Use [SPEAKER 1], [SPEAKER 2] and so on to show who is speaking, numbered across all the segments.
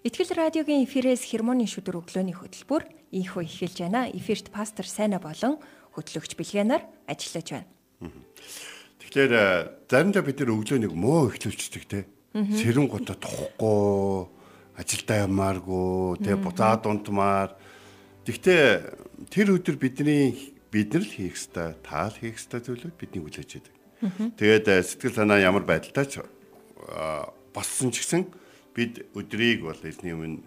[SPEAKER 1] Итгэл радиогийн эфирээс хермоны шүдэр өглөөний хөтөлбөр ийхүү эхэлж байна. Эфирт пастор Сайна болон хөтлөгч Билгэнаар ажиллаж байна.
[SPEAKER 2] Тэгэхээр заримдаа бид нэр өглөөнийг муу эхлүүлчихдэг те. Сэрэн гутаа тухгүй, ажилдаа ямааргүй, те буцаад унтмаар. Гэхдээ тэр өдөр бидний бид нар л хийх ёстой, таал хийх ёстой зүйлүүд бидний хүлээж байдаг. Тэгээд сэтгэл санаа ямар байдалтай ч болсон ч гэсэн бид өдрийг бол эзний өмнө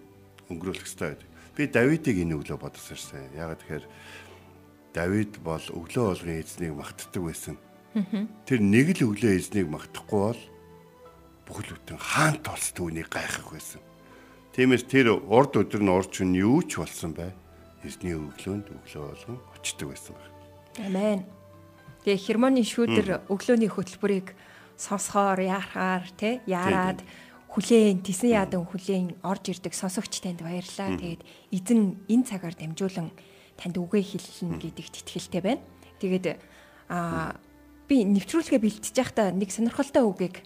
[SPEAKER 2] өнгөрүүлэх ёстой байдаг. Би Давидыг энэ өглөө бодсон шээ. Ягаад тэгэхээр Давид бол өглөө болгон эзнийг магтдаг байсан. Тэр нэг л өглөө эзнийг магтахгүй бол бүхэл бүтэн хаан толс түүнийг гайхах байсан. Тиймээс тэр урд өдөр нь урч нь юу ч болсон бай. Эзний өглөөнд өглөө болгон очдөг байсан байна.
[SPEAKER 1] Амен. Тэгээ хермоны шүүдэр өглөөний хөтөлбөрийг сонсохоор яарахаар те яарад хүлээн тесэн яадан хүлээн орж ирдэг сонсогч танд баярлалаа. Тэгээд эзэн энэ цагаар дамжуулан танд үгээ хэлнэ гэдэгт итгэлтэй байна. Тэгээд аа би нэвтрүүлгээ бэлтжиж байхдаа нэг сонирхолтой үгийг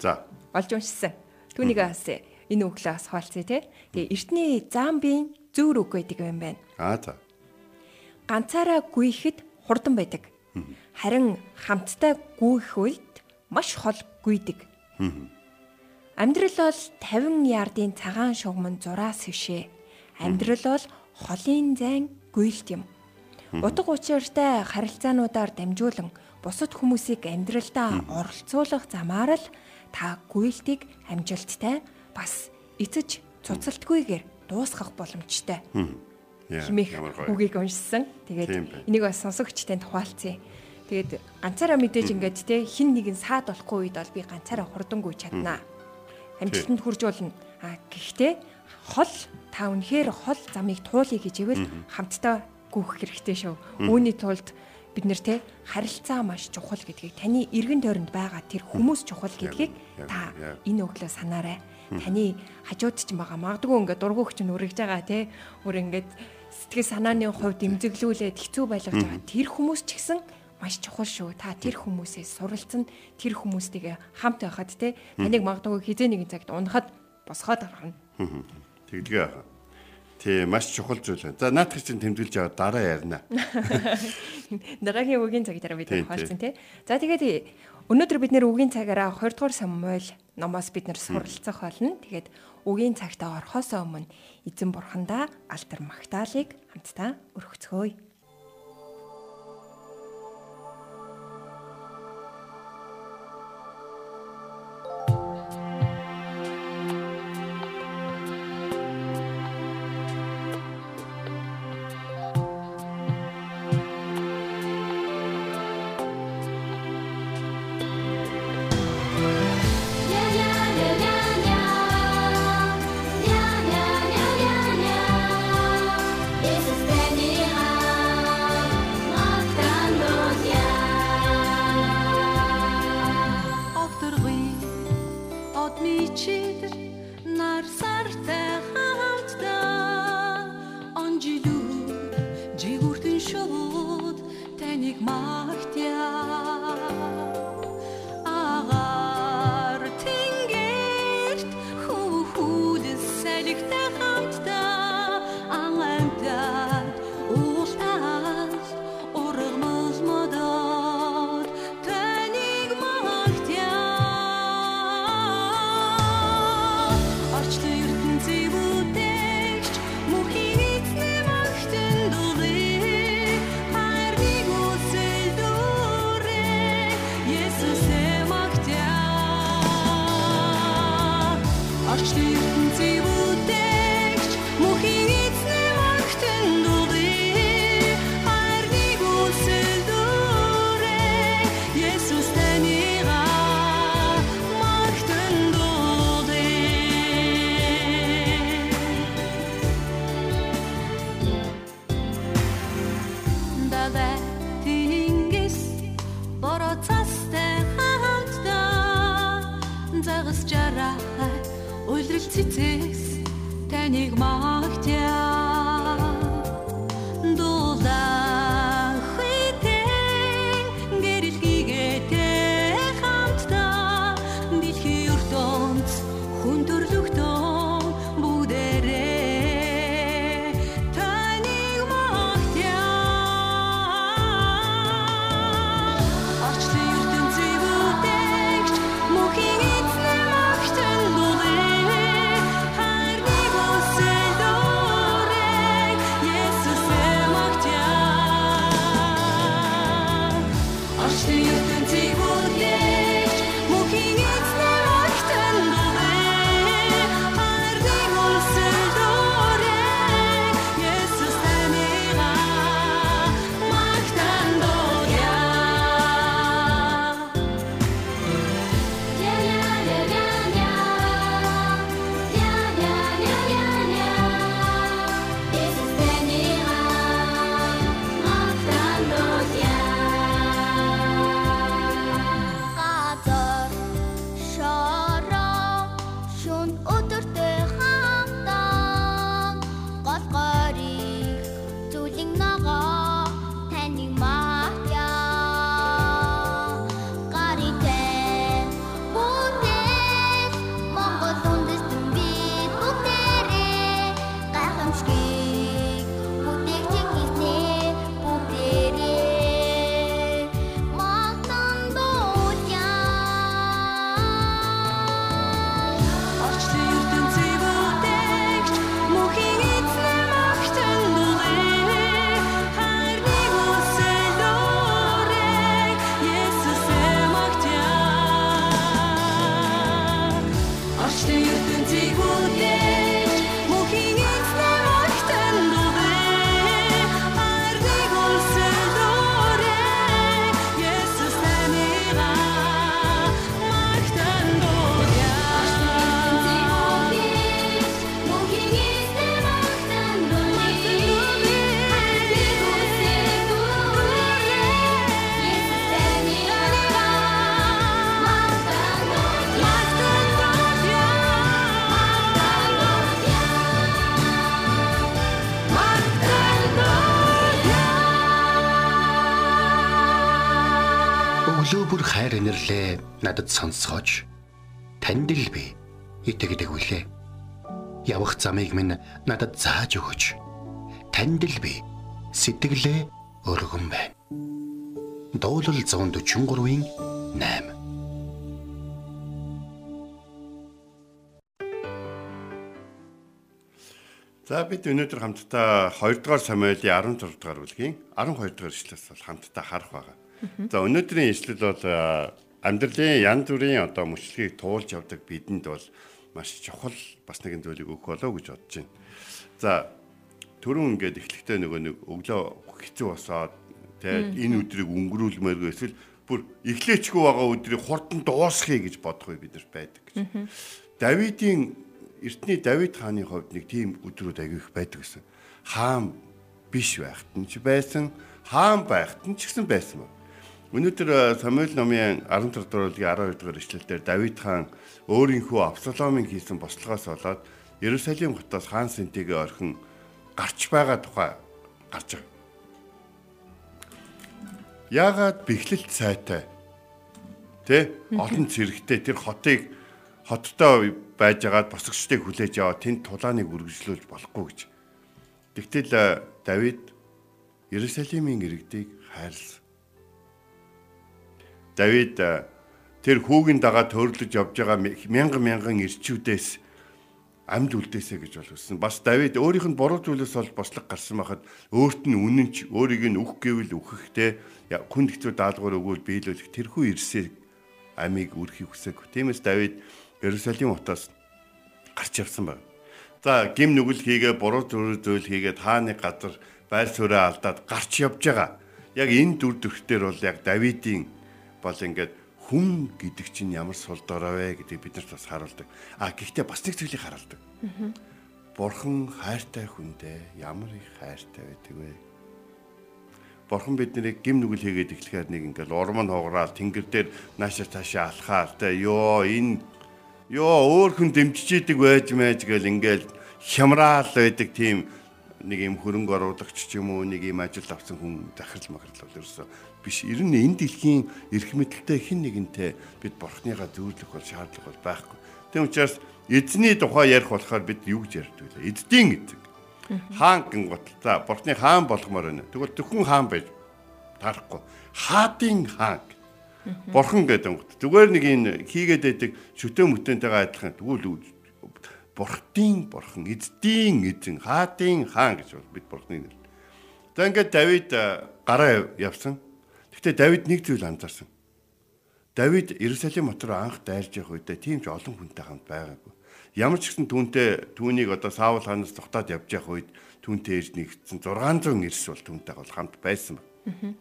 [SPEAKER 1] олж уншсан. Түүнийг бас энэ өглөө бас хаалцъя те. Тэгээ эртний замбийн зүүр үг гэдэг юм байна.
[SPEAKER 2] Аа за.
[SPEAKER 1] Ганцаараа гүйхэд хурдан байдаг. Харин хамтдаа гүйх үед маш хол гүйдэг. Амьдрал бол 50 ярдын цагаан шугамн зураас хишээ. Амьдрал бол холын зайн гүйлт юм. Утга учиртай харилцаануудаар дамжуулан бусад хүмүүсийг амьдралдаа оролцуулах замаар л та гүйлтийг амжилттай бас эцэж цуцалтгүйгээр дуусгах боломжтой. Химэх үгийг уншсан. Тэгээд энийг бас сонсогчтой тухайлцъя. Тэгээд ганцаараа мэдээж ингээд те хин нэгэн саад болохгүй үед бол би ганцаараа хурдангүй чаднаа. Амжилтанд хүрж болно. А гэхдээ хол та үнэхээр хол замыг туулъя гэж ивэл хамтдаа гүөх хэрэгтэй шүү. Үүний тулд бид нэр те харилцаа маш чухал гэдгийг таны эргэн тойронд байгаа тэр хүмүүс чухал гэдгийг та энэ өглөө санаарай. Таны хажууд ч байгаа. Магадгүй ингээд дургүйч нь үргэж байгаа те. Өөр ингээд сэтгэл санааны хувьд имзэглүүлээд хэцүү байлгаж байгаа. Тэр хүмүүс ч гэсэн маш чухал шүү. Та тэр хүмүүсээс суралцсан тэр хүмүүстэйгээ хамт байхад те таныг магадгүй хизээ нэгэн цагт унахад босгоод гаргана.
[SPEAKER 2] Тэгдгээ аа. Тий, маш чухал зүйл байна. За наадах чинь тэмдэглэж аваад дараа ярина.
[SPEAKER 1] Дараагийн үгийн цаг дараа бид хаалцсан тий. За тэгээд өнөөдөр бид нэр үгийн цагаараа 20 дугаар Самуэль номоос бид нэр суралцах болно. Тэгээд үгийн цагтаа орхосоо өмнө эзэн бурхандаа алтар магтаалыг хамтдаа өргөцгөөе.
[SPEAKER 3] Цэцэс таныг магтяа
[SPEAKER 4] инэрлээ надад сонсгооч. Танд л би итгэдэг үлээ. Явах замыг минь надад зааж өгөөч. Танд л би сэтгэлээ өргөн байна. Дуулал 143-ийн 8
[SPEAKER 2] За бид өнөөдөр хамтдаа 2 дугаар Самуэлийн 16 дугаар бүлгийн 12 дугаар ишлээс бол хамтдаа харах байгаа. За өнөөдрийн ишлэл бол амьдралын янз бүрийн одоо мөчлөгийг туулж явдаг бидэнд бол маш чухал бас нэгэн зүйлийг өгөх болоо гэж бодож байна. За түрүүн ингээд эхлэхдээ нөгөө нэг өглөө хэцүү босоод тэгээ энэ өдрийг өнгөрүүлмээргүй эсвэл бүр эхлээчгүй байгаа өдрийг хурдан дуусгая гэж бодох үе бид нар байдаг гэж. Давидын эртний Давид хааны хувьд нэг тийм өдрүүд аягүй их байдаг гэсэн. Хаан биш байхад нь ч байсан, хаан байхад нь ч гэсэн байсан ба. Өнөөдөр э, Самуэль номын 14 дугаар бүлгийн 12 дугаар ишлэлдэр Давид хаан өөрийнхөө Абсаломын хийсэн бослогоос болоод Иерусалим хотоос хаан сэнтэйгээ орхин гарч байгаа тухай гарч байгаа. Яагаад бэхлэлт сайтай? Тэ? Олон цэрэгтэй тэр хотыг хоттой байж байгаад босгочдыг хүлээж аваад тэнд тулааныг үргэлжлүүлж болохгүй гэж. Тэгтэл э, Давид Иерусалимын иргэдийг хайрлсан. Давид э, тэр хүүгийн дагаа төрлөж явж байгаа мянган мянган ирчүүдээс амьд үлдээсэ гэж бол хүссэн. Бас Давид өөрийнх нь буруу зүйлээс бол бослог гарсан байхад өөрт нь үнэнч өөрийг нь үх гэвэл үхэхтэй хүн хэцүү даалгавар өгвөл биелүүлэх тэрхүү ирсээ амийг үрхийг хүсэв. Тиймээс Давид Иерусалим хотоос гарч явсан байна. За гим нүгэл хийгээ буруу зүйл хийгээд хааны газар байр сууриа алдаад гарч явж байгаа. Яг энэ дүр төрхтөр бол яг Давидын бол ингээд хүн гэдэг чинь ямар сул дорой вэ гэдэг бид нарт бас харуулдаг. А гэхдээ бас нэг зүйлийг харуулдаг. Бурхан хайртай хүндээ ямар их хайртай байдаг вэ? Бурхан биднийг гим нүгэл хийгээд эхлэхээр нэг ингээл урам нь хугараал тэнгэр дээр наашаа таашаа алхаал тэ ёо энэ ёо өөр хүн дэмжиж идэг байж мэж гэл ингээл хямраал байдаг тийм нэг юм хөрөнгө оруулагч ч юм уу нэг юм ажил авсан хүн захирал махрал бол ерөөсөө биш. Ер нь энэ дэлхийн эрх мэдэлтэй хэн нэгэнтэй бид бурхныгаа зөөрлөх бол шаардлага бол байхгүй. Тийм учраас эзний тухай ярих болохоор бид юу гэж ярьдаг вэ? Эздийн эзэг. Хаан гин гот. За бурхны хаан болгомоор байна. Тэгвэл зөвхөн хаан байж тарахгүй. Хаадын хаан. Бурхан гэдэг гот. Зүгээр нэг энэ хийгээд байдаг шүтээ мөтөнтэйгээ адилхан. Тэгвэл бурхтын бурхан, эздийн эзэн, хаадын хаан гэж бол бид бурхны нэр. За ингээд Давид э, гараа явсан. Гэхдээ Давид нэг зүйл анзаарсан. Давид Иерусалим хот руу анх дайрж явах үедээ тийм ч олон хүнтэй хамт байгаагүй. Ямар ч гэсэн түүнтэй түүнийг одоо Саул хаанаас тогтоод явж явах үед түүнтэй ирж нэгдсэн 600 эрс бол түүнтэй бол хамт байсан байна.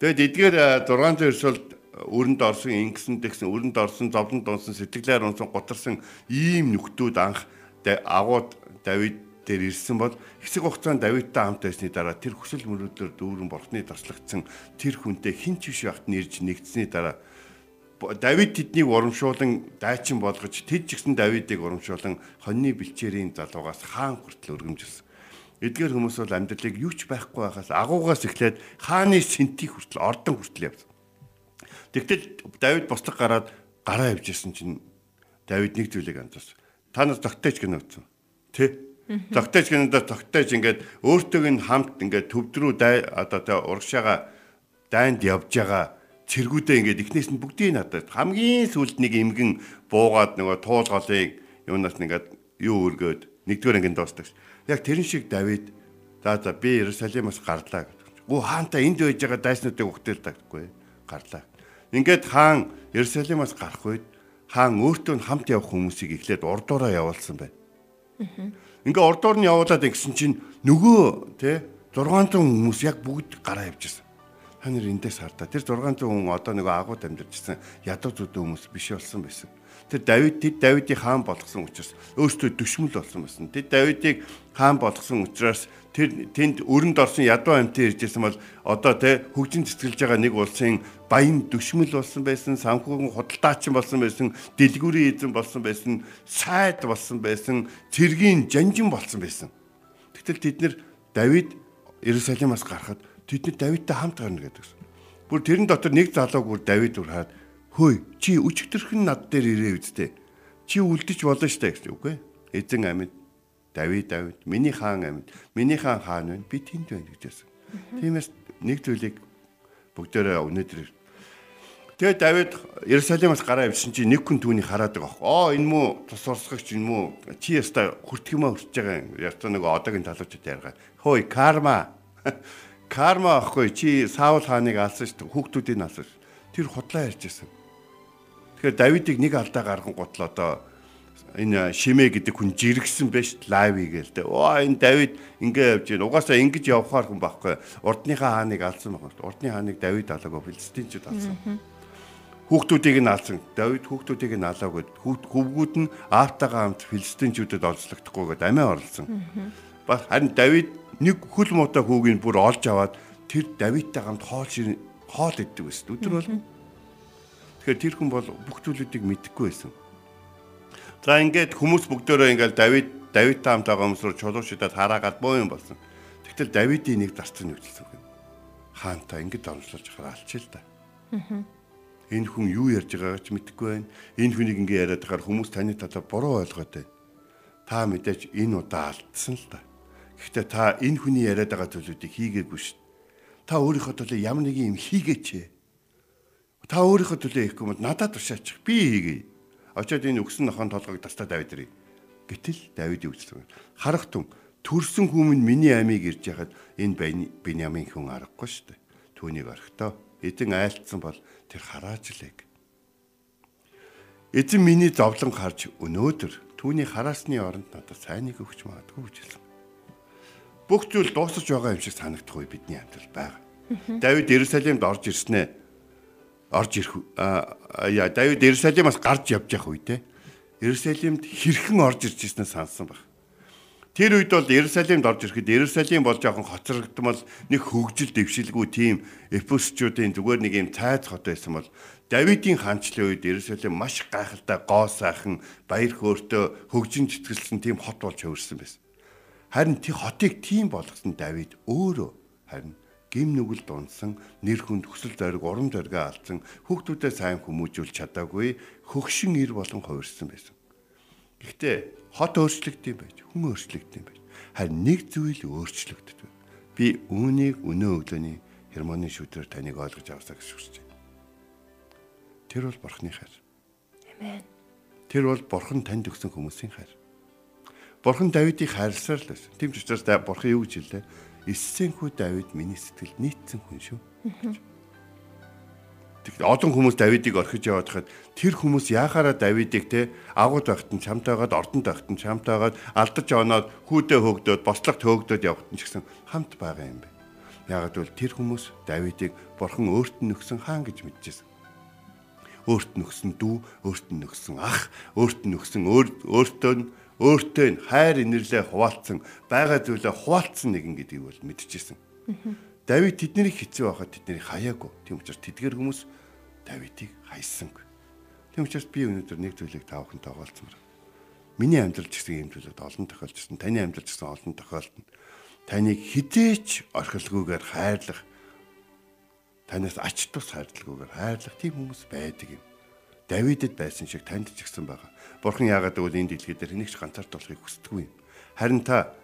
[SPEAKER 2] Тэгэд эдгээр 600 эрс бол өрөнд орсон ингэсэн тэгсэн өрөнд орсон зовлон дунсан сэтгэлээр унсан гутарсан ийм нөхдүүд анх агууд Давид дээр ирсэн бол хэсэг хугацаанд Давидтай хамт байсны дараа тэр хүсэл мөрөөдлөөр дүүрэн бурхны туршлагдсан тэр хүнтэй хэн ч биш байхад нэрж нэгдсэний дараа Давид тэднийг урамшуулан дайчин болгож тэд ч гэсэн Давидыг урамшуулан хоньны бэлчээрийн залуугаас хаан хүртэл өргөмжилсэн. Эдгээр хүмүүс бол амьдралыг юу ч байхгүй байхаас агуугаас эхлээд хааны сэнтийг хүртэл ордон хүртэл явсан. Тэгтэл Давид босдог гараад гараа явж исэн чинь Давид нэг зүйлийг анзаарсан. Та нар тогтооч гэнэ үтсэн. Тэ? Тогтооч гэнэ тогтооч ингээд өөртөөг нь хамт ингээд төвдрүү одоо тэ урагшаага дайнд явж байгаа цэргүүдээ ингээд эхнээс нь бүгдийг надад хамгийн сүлд нэг эмгэн буугаад нөгөө туул голыг юунаас нэгээд юу өргөөд нэгдүгээр ангийн дуустдаг. Яг тэрэн шиг Давид за за би Иерусалимаас гарлаа гэдэг. Гүү хаанта энд байж байгаа дайснуудыг өгтөлдөггүй гарлаа. Ингээд хаан Иерусалимаас гарах үед хаан өөртөө хамт явах хүмүүсийг эхлээд урдуураа явуулсан байна. Ингээ урдуур нь явуулаад гэсэн чинь нөгөө те 600 хүмүүс яг бүгд гараа явжсэн та нар эндээс хардаа тэр 600 хүн одоо нэг агууд амьдарчсан ядуу зүдэн хүмүүс биш болсон байсан. Тэр Давид тэд Давидыг хаан болгосон учраас өөртөө дүшмэл болсон байсан. Тэд Давидыг хаан болгосон учраас тэр тэнд өрөнд орсон ядуу амьтан иржсэн бол одоо тэ хөгжин цэцгэлж байгаа нэг улсын баян дүшмэл болсон байсан, санхүүгийн худалдаачин болсон байсан, дэлгүүрийн эзэн болсон байсан, сайд болсон байсан, цэргийн жанжин болсон байсан. Тэгтэл тэд нэр Давид Иерусалимаас гарахад тэд нар Давидтай хамт гарна гэдэг. Бүр тэрэн дотор нэг залууг бүр Давид урахад хөөе чи өчигдөрхөн над дээр ирээ үсттэй. Чи үлдэж болно штэ гэж үгүй. Эзэн амьд Давид Давид миний хаан амьд. Миний хаан хаан байна. Би тэнд байна гэж хэлсэн. Тиймээс нэг зүйлийг бүгдээрээ өнөөдөр Тэгээ Давид Иерусалимаас гараа явсан чинь нэг хүн түүнийг хараад байгаа. Оо энэ мүү тус урсгагч энэ мүү чи яста хүртгэмээ хүрч байгаа юм. Яста нэг одоогийн талуучд ярьгаа. Хөөе карма карма ахгүй чи Саул хааныг алсан шүү дээ. Хүүхдүүдийг алсан. Тэр худлаа ярьж байсан. Тэгэхээр Давидыг нэг алдаа гарган гутал одоо энэ шимээ гэдэг хүн жиргсэн байж лайви гээл дээ. Оо энэ Давид ингээ явж байна. Угаасаа ингэж явхаар хүн байхгүй. Урдныхаа хааныг алсан байна. Урдны хааныг Давид алаагүй филистинчүүд алсан. Хүүхдүүдийг нь алсан. Давид хүүхдүүдийг нь алаагүй. Хөвгүүд нь Аавтайгаа хамт филистинчүүдэд олзлогдохгүйгээд амиа орлсон. Бас харин Давид нэг хөл муутай хүүгийг бүр олж аваад тэр Давидтай хамт хоол шир хоол иддэг байсан. Өдөр бол Тэгэхээр тэр хүн бол бүх зүйлүүдийг мэдэхгүй байсан. За ингээд хүмүүс бүгдөө ингээд Давид Давидтай хамт байгаа хүмүүс руу чулуушидад хараагаад боо юм болсон. Тэгтэл Давидын нэг зарцсан нүгэлсэн юм. Хаантаа ингээд оромжлуулж хараалч л да. Энэ хүн юу ярьж байгааг ч мэдэхгүй байна. Энэ хүнийг ингээд яриад байхаар хүмүүс таны талаар буруу ойлгоод байна. Та мэдээж энэ удаа алдсан л да. Гэхдээ та энэ хүний яриад байгаа зүйлүүдийг хийгээгүй шүү. Та өөрийнхөө төлөө ямар нэг юм хийгээч. Та өөрийнхөө төлөө хийхгүй бол надад тушаачих. Би хийгээе. Очоод энэ өгсөн нохоон толгойг тастаа Давид ирээ. Гэтэл Давидын үгсэн. Харах тун төрсөн хүмүүс миний амийг ирж яхад энэ Беньямин хүн аргагүй шүү дээ. Түүнийг орхитоо эзэн айлтсан бол тэр харааж лэг. Эзэн миний зовлон харж өнөөдөр түүний хараасны оронд надад сайныг өгч магадгүй гэж хэлсэн бүх зүйл дуусаж байгаа юм шиг санагдах үе бидний амьдрал байгаа. Давид Иерусалимд орж ирснээ орж ирэх яа Давид Иерусалимаас гарч явж явах үедээ Иерусалимд хэрхэн орж ирж ирснээ сансан баг. Тэр үед бол Иерусалимд орж ирэхэд Иерусалим бол жоохон хоцрогдмол нэг хөгжил дэвшилгүй тийм Эфесчүүдийн зүгээр нэг юм цайц хот байсан бол Давидын хаанчлалын үед Иерусалим маш гайхалтай гоо сайхан баяр хөөртөө хөгжин цэцгэлсэн тийм хот болж хувирсан байсан. Харин тий хотыг тийм болгосон Давид өөрөө харин гим нүгэл дунсан нэр хүнд хүсэл зориг урам зорига алдсан хүүхдүүдэд сайн хүмүүжүүлж чадаагүй хөгшин ир болон хувирсан байсан. Гэхдээ хот өөрчлөгдөв байж, хүн өөрчлөгдөв байж. Харин нэг зүйл өөрчлөгддөг. Би үүнийг өнөө өглөөний хермоны шүтрээр таныг ойлгож авсаа гэж хүсэж байна. Тэр бол бурхны хайр.
[SPEAKER 1] Амен.
[SPEAKER 2] Тэр бол бурхан танд өгсөн хүмүүсийн хайр. Бурхан Давидыг хайрласаар л байсан. Тийм ч учраас бурхан юу гэж хэллээ? Эссенхүү Давид миний сэтгэл нийцсэн хүн шүү. Олон хүмүүс Давидыг орхиж яваад хахад тэр хүмүүс яахаараа Давидыг те агууд байхад нь чамтайгаад ордонд байхад нь чамтайгаад алдаж оноод хүүдээ хөөгдөөд бослогт хөөгдөөд явхад нь ч гэсэн хамт байгаа юм бэ. Яагаад гэвэл тэр хүмүүс Давидыг бурхан өөрт нь өгсөн хаан гэж мэдчихсэн. Өөрт нь өгсөн дүү, өөрт нь өгсөн ах, өөрт нь өгсөн өөртөө нь өөртөө нь хайр инэрлээ хуваалцсан, байгаа зүйлээ хуваалцсан нэгэн гэдгийг бол мэдчихсэн. Давид тэднийг хэцүү байхад тэднийг хаяагүй. Тийм учраас тэдгэр хүмүүс Давидыг хайсангүй. Тийм учраас би өнөөдөр нэг зүйлийг та бүхэн тоогоолцмоор. Миний амьдрал ч гэсэн ийм зүйлүүд олон тохиолдсон. Таны амьдрал ч гэсэн олон тохиолдно. Таныг хизээч орхилгүйгээр хайрлах танаас ач тус хайрлалгүйгээр хайрлах тийм хүмүүс байдаг юм. Давидэд байсан шиг танд ч гэсэн байгаа. Бурхан яагаад гэвэл энэ дэлхий дээр хэнийг ч ганцаард болохыг хүсдэггүй юм. Харин та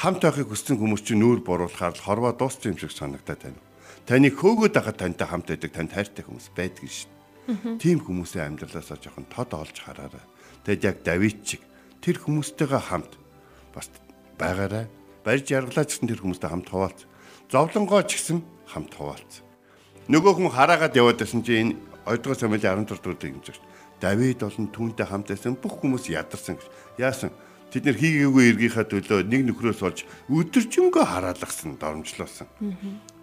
[SPEAKER 2] хамт байхыг хүссэн хүмүүс чинь нүүр буруулахаар л хорвоо дууссан юм шиг санагдаад байна. Таныг хөөгөөд байхад тантай хамт байдаг танд хайртай хүмүүс байдаг шин. Тийм хүмүүсийн амьдралаасаа жоохон тод олж хараарай. Тэгэд яг Давид чиг тэр хүмүүстэйгээ хамт бас байгаарай. Барьж яргалаач гэсэн тэр хүмүүстэй хамт хуваалц. Зовлонгоо ч гэсэн хамт хуваалц. Нөгөө хүн хараагаад яваад байсан чинь энэ 2 дугаар Самуэлийн 14 дугаар дэх юм чинь. Давид болон түүнтэй хамт байсан бүх хүмүүс ядарсан гэж. Яасан? Тэд нэр хийгээгүй эргийнхаа төлөө нэг нөхрөөс олж өдөржингөө хараалгасан, доромжлоосон.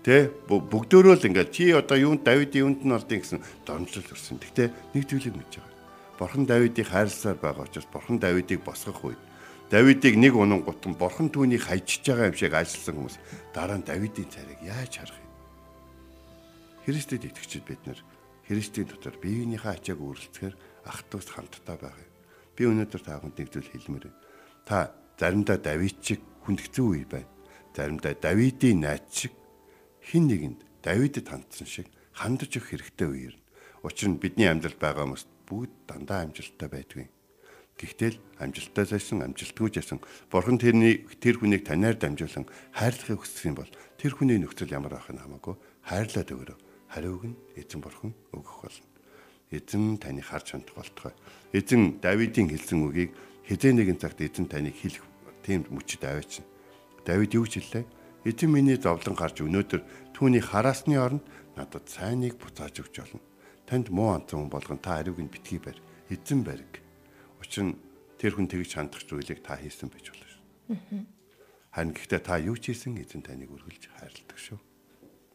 [SPEAKER 2] Тэ бүгдөө л ингээд чи одоо юунд Давидын юунд нь олдын гэсэн доромжлол өрсөн. Гэхдээ нэг зүйлийг мэдж байгаа. Бурхан Давидыг хайрласаар байгаа учраас Бурхан Давидыг босгох үед Давидыг нэг унан гутан Бурхан түүнийг хайчиж байгаа юм шиг ажилласан хүмүүс дараа нь Давидын царийг яаж харах юм? Христэд итгэгчид бид нар Христийн дотор биеийнхээ ачааг үргэлцэхээр ах トゥ ус хамтдаа байгаа. Би өнөөдөр таахан нэг зүйл хэлмээр байна. Та заримдаа Давид шиг хүндгцэн үе байна. Заримдаа Давидын найз шиг хин нэгэнд Давидэд хандсан шиг хандаж өгөх хэрэгтэй үе ирнэ. Учир нь бидний амьдрал байгаа хүмүүс бүгд дандаа амжилттай байдгүй. Гэхдээ л амжилттай зайсан, амжилтгүй жасан Бурхан тэрний тэр хүнийг танаар дамжуулан хайрлахыг хүссэн бол тэр хүний нөхцөл ямар байх нь хамаагүй хайрлаад өгөрөө. Хариуг нь эзэн Бурхан өгөх болно. Эзэн таны харж хандах болтугай. Эзэн Давидын хэлсэн үгийг хизээ нэгэн цагт эзэн таныг хэлэх тийм мөчөд аваачна. Давид юу ч хэллээ? Эзэн миний зовлон гарч өнөөдөр түүний хараасны оронд надад сайныг буцааж өгч болно. Танд муу анцсан хүн болгон та ариуг нь битгий барь. Эзэн бариг. Учир нь тэр хүн тэгж хандах зүйлийг та хийсэн байж болно шүү. Харин гэхдээ та юу ч хийсэн эзэн таныг үргэлж хайрладаг шүү.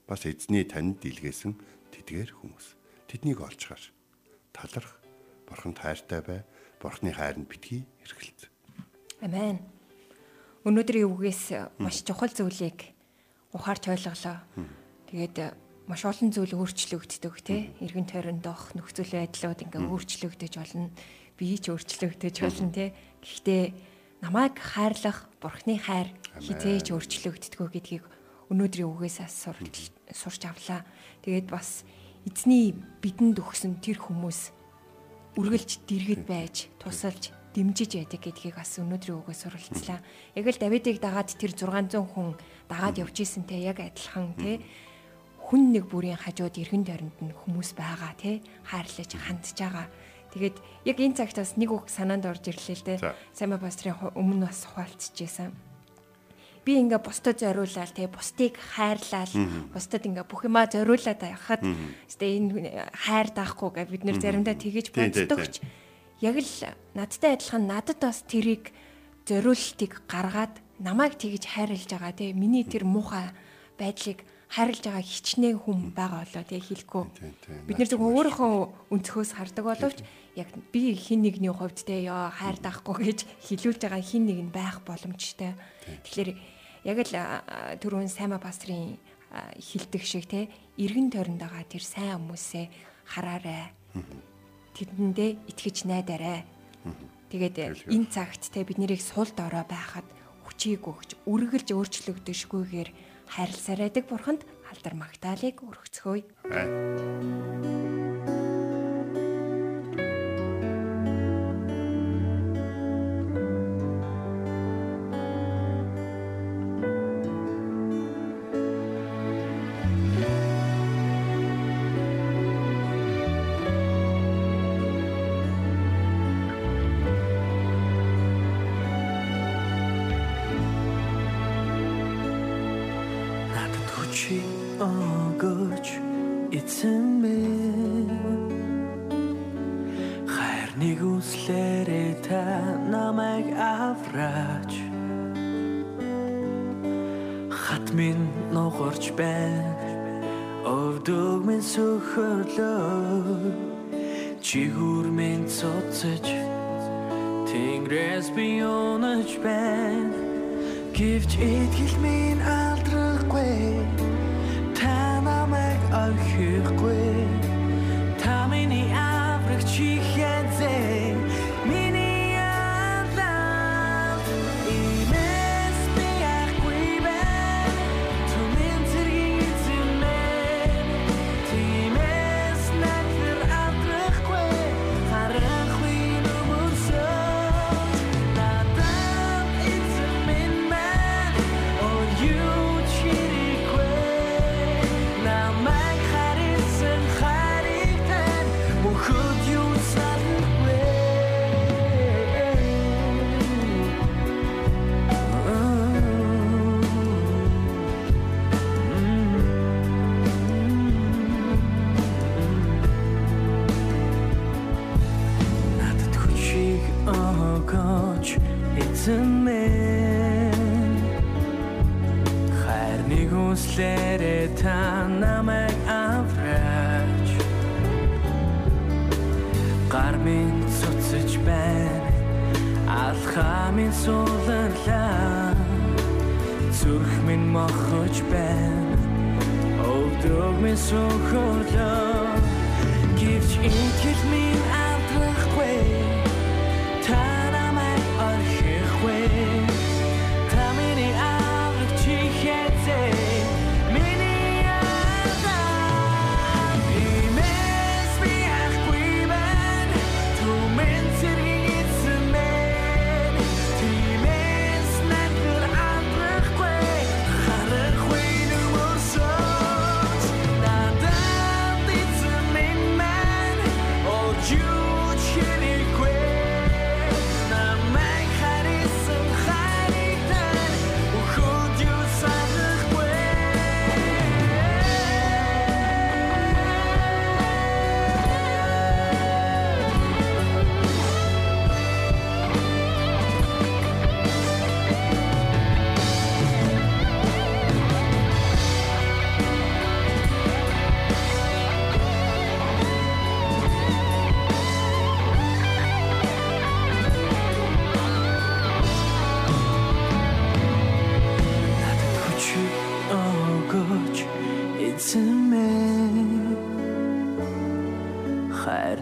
[SPEAKER 2] Бас эзний танд дийлгээсэн тэдгээр хүмүүс. Тэднийг олж хар. Таларх. Бурханд хайртай бай. Бурхны хайранд битгий эргэлз.
[SPEAKER 1] Амен. Өнөөдрийн үгээс маш чухал зүйлийг ухаарч ойлголоо. Тэгээд маш олон зүйл өөрчлөгддөг тий. Иргэн тойрондох нөхцөл байдлууд ингээ өөрчлөгдөж болно. Бие ч өөрчлөгдөж болно тий. Гэхдээ намайг хайрлах Бурхны хайр хизээж өөрчлөгддгөө гэдгийг өнөөдрийн үгээс сурч авлаа. Тэгээд бас эзний бидэнд өгсөн тэр хүмүүс үргэлж дэргэд байж тусалж дэмжиж байдаг гэдгийг бас өнөөдрийн үгээс суралцлаа. Яг л Давидыг дагаад тэр 600 хүн дагаад явж ийсэнтэй яг адилхан тий хүн нэг бүрийн хажууд эргэн тойронд нь хүмүүс байгаа тий хайрлаж хандж байгаа. Тэгээд яг энэ цагт бас нэг үг санаанд орж ирлээ л дээ. Сайн пастрын өмнө бас хуваалцчихсан. Би ингээ бусдад зориулаад тий бусдыг хайрлал бусдад ингээ бүх юмаа зориулаад байхад өстэй энэ хайр даахгүй гэ бид нэр заримдаа тэгэж боддогч яг л надтай адилхан надад бас тэрийг зориултыг гаргаад намайг тэгж хайрлаж байгаа тий. Миний тэр муухай байдлыг хайрлаж байгаа хичнээн хүн байгаа болоо тэгээ хэлэхгүй. Бид нэр зөвхөн өөрийнхөө өнцгөөс хардаг боловч яг би хин нэгний хувьд те ёо хайр даахгүй гэж хэлүүлж байгаа хин нэг нь байх боломжтой. Тэгэхээр яг л түрүүн Сайма пастрын а, хэлдэг шиг те эргэн тойронд байгаа тэр сайн хүмүүсээ хараарай. Тэдэндээ итгэж найдаарай. Тэгээд энэ цагт те бид нарыг сул дорой байхад хүчийг өгч үргэлж өөрчлөгдөшгүйгээр хайрласаар байдаг бурханд алдар магтаалыг өргөцгөөе.
[SPEAKER 2] Аа.
[SPEAKER 5] Тэнгэрээс би унаж байна Гэвч итгэл минь алдрахгүй Та намайг орхихгүй эзэмээ хайрныг үслээрээ та намайг авраач гар минь цуцж байна. Алхаа минь сууларлаа зүрх минь мохож байна. Өвдөг минь сөхөрлөө. Гэвч итгэл минь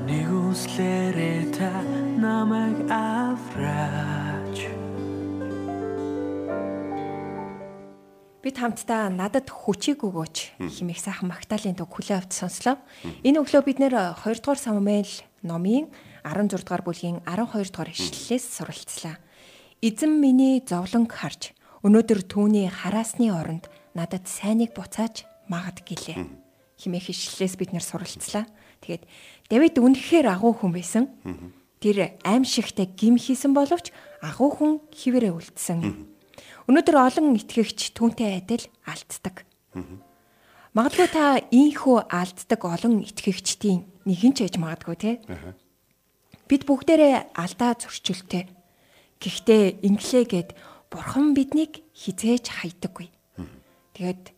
[SPEAKER 5] хайрныг үслээрээ та намайг авраач
[SPEAKER 1] Бид хамтдаа надад хүчийг өгөөч хэмээх сайхан магтаалын дуу хүлээ авч сонслоо. Энэ өглөө бид нэр 2 дугаар Самуэль номын 16 дугаар бүлгийн 12 дугаар ишлэлээс суралцлаа. Эзэн миний зовлонг харж өнөөдөр түүний хараасны оронд надад сайныг буцааж магад гэлээ. Хэмээх ишлэлээс бид нэр суралцлаа. Тэгээд Давид үнэхээр агуу хүн байсан. Тэр аимшигтай гим хийсэн боловч агуу хүн хിവэрэ үлдсэн. Өнөөдөр олон итгэгч түүнтэй адил алддаг. Магадгүй та ийхүү алддаг олон итгэгчдийн нэгэн ч ээж магадгүй те. Бид бүгдээрээ алдаа зөрчилтэй. Гэхдээ инглээ гэд бурхан биднийг хизээж хайдаггүй. Тэгээд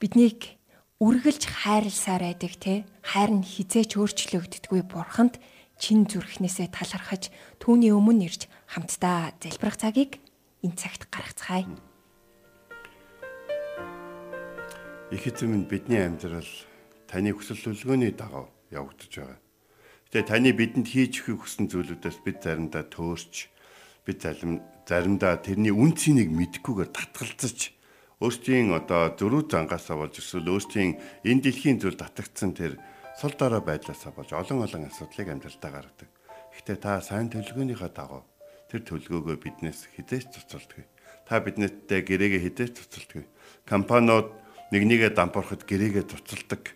[SPEAKER 1] биднийг үргэлж хайрласаар байдаг те хайр нь хизээч өөрчлөгддөггүй бурханд чин зүрхнээсээ талархаж түүний өмнө ирж хамтдаа залбирах цагийг энэ цагт гаргацгаая.
[SPEAKER 2] Их эзэн минь бидний амьдрал таны хүсэл төлөвлөгөөний дагав явагдаж байгаа. Гэтэ таны бидэнд хийж өгөх хүссэн зүйлүүдээс бид заримдаа төөрч бид зарим заримдаа тэрний үн цэнийг мэдхгүйгээр татгалзаж өөрсдийн одоо зөрүү зангаасаа болж эсвэл өөрсдийн энэ дэлхийн зүйл татагдсан тэр сул дорой байдлаасаа болж олон олон асуудлыг амьдралдаа гаргадаг. Гэтэ та сайн төлөвлөгөөнийхөө дагуу тэр төлөвлөгөөгөө биднээс хизээч цуцалдаггүй. Та биднээдээ гэрээгээ хизээч цуцалдаггүй. Компаниуд нэг нэгэ дампуурахад гэрээгээ цуцалдаг.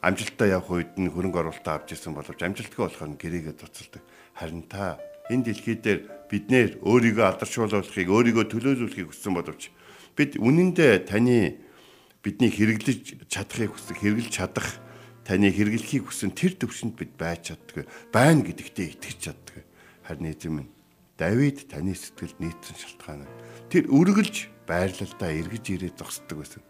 [SPEAKER 2] Амжилтаа явах үед нь хөрөнгө оруулалтаа авч ирсэн боловч амжилтгүй болохоор гэрээгээ цуцалдаг. Харин та энэ дэлхий дээр биднэр өөрийгөө алдаршуулахыг өөрийгөө төлөөлүүлэхийг хүссэн боловч бид үнэндээ таны бидний хэрэглэж чадахыг хүсэх хэрэглэж чадах таны хэрэглэхийг хүсэн тэр төвшөнд бид байж чаддаг байна гэдэгтээ итгэж чаддаг харин эзэм минь Давид таны сэтгэлд нийцсэн шалтгаан тэр үргэлж байрлалдаа эргэж ирээд зогсдог байсан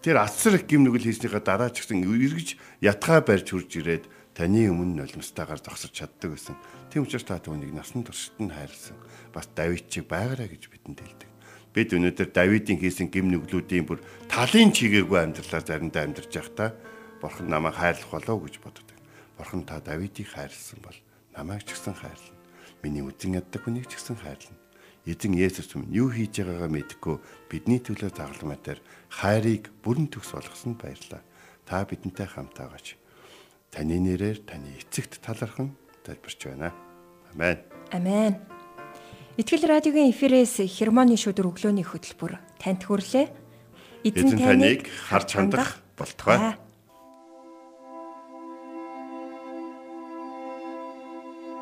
[SPEAKER 2] тэр асар их гим нүгэл хийснийхаа дараа ч гэсэн эргэж ятгаа барьж хурж ирээд таны өмнө нулимстаагаар зогсож чаддаг байсан. Тийм учраас та түүнийг насан туршид нь хайрлсан. Бас Давид чиг байгаарай гэж бидэнд хэлдэг. Бид өнөөдөр Давидын хийсэн гим нүглүүдийн бүр талын чигээгүй амьдралаар заримдаа амьдарч байхдаа Бурхан намайг хайрлах болов гэж боддог. Бурхан та Давидыг хайрлсан бол намайг ч гэсэн хайрлна. Миний үзен яддаг хүнийг ч гэсэн хайрлна. Эзэн Есүс минь юу хийж байгаагаа мэдэхгүй бидний төлөө загалмайтаар хайрыг бүрэн төгс болгосонд баярлалаа. Та бидэнтэй хамт байгаач таны нэрээр таны эцэгт талархан залбирч байна. Амен.
[SPEAKER 1] Амен. Итгэл радиогийн эфирээс хермоны шүдэр өглөөний хөтөлбөр танд хүрлээ.
[SPEAKER 2] Эзэн таныг харж хандах болтугай.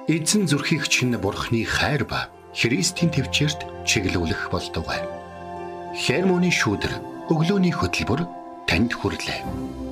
[SPEAKER 4] Эзэн зүрхийг чинь бурхны хайр ба Христийн төвчөрт чиглүүлэх болтугай. Хермоны шүүдэр өглөөний хөтөлбөр танд хүрлээ.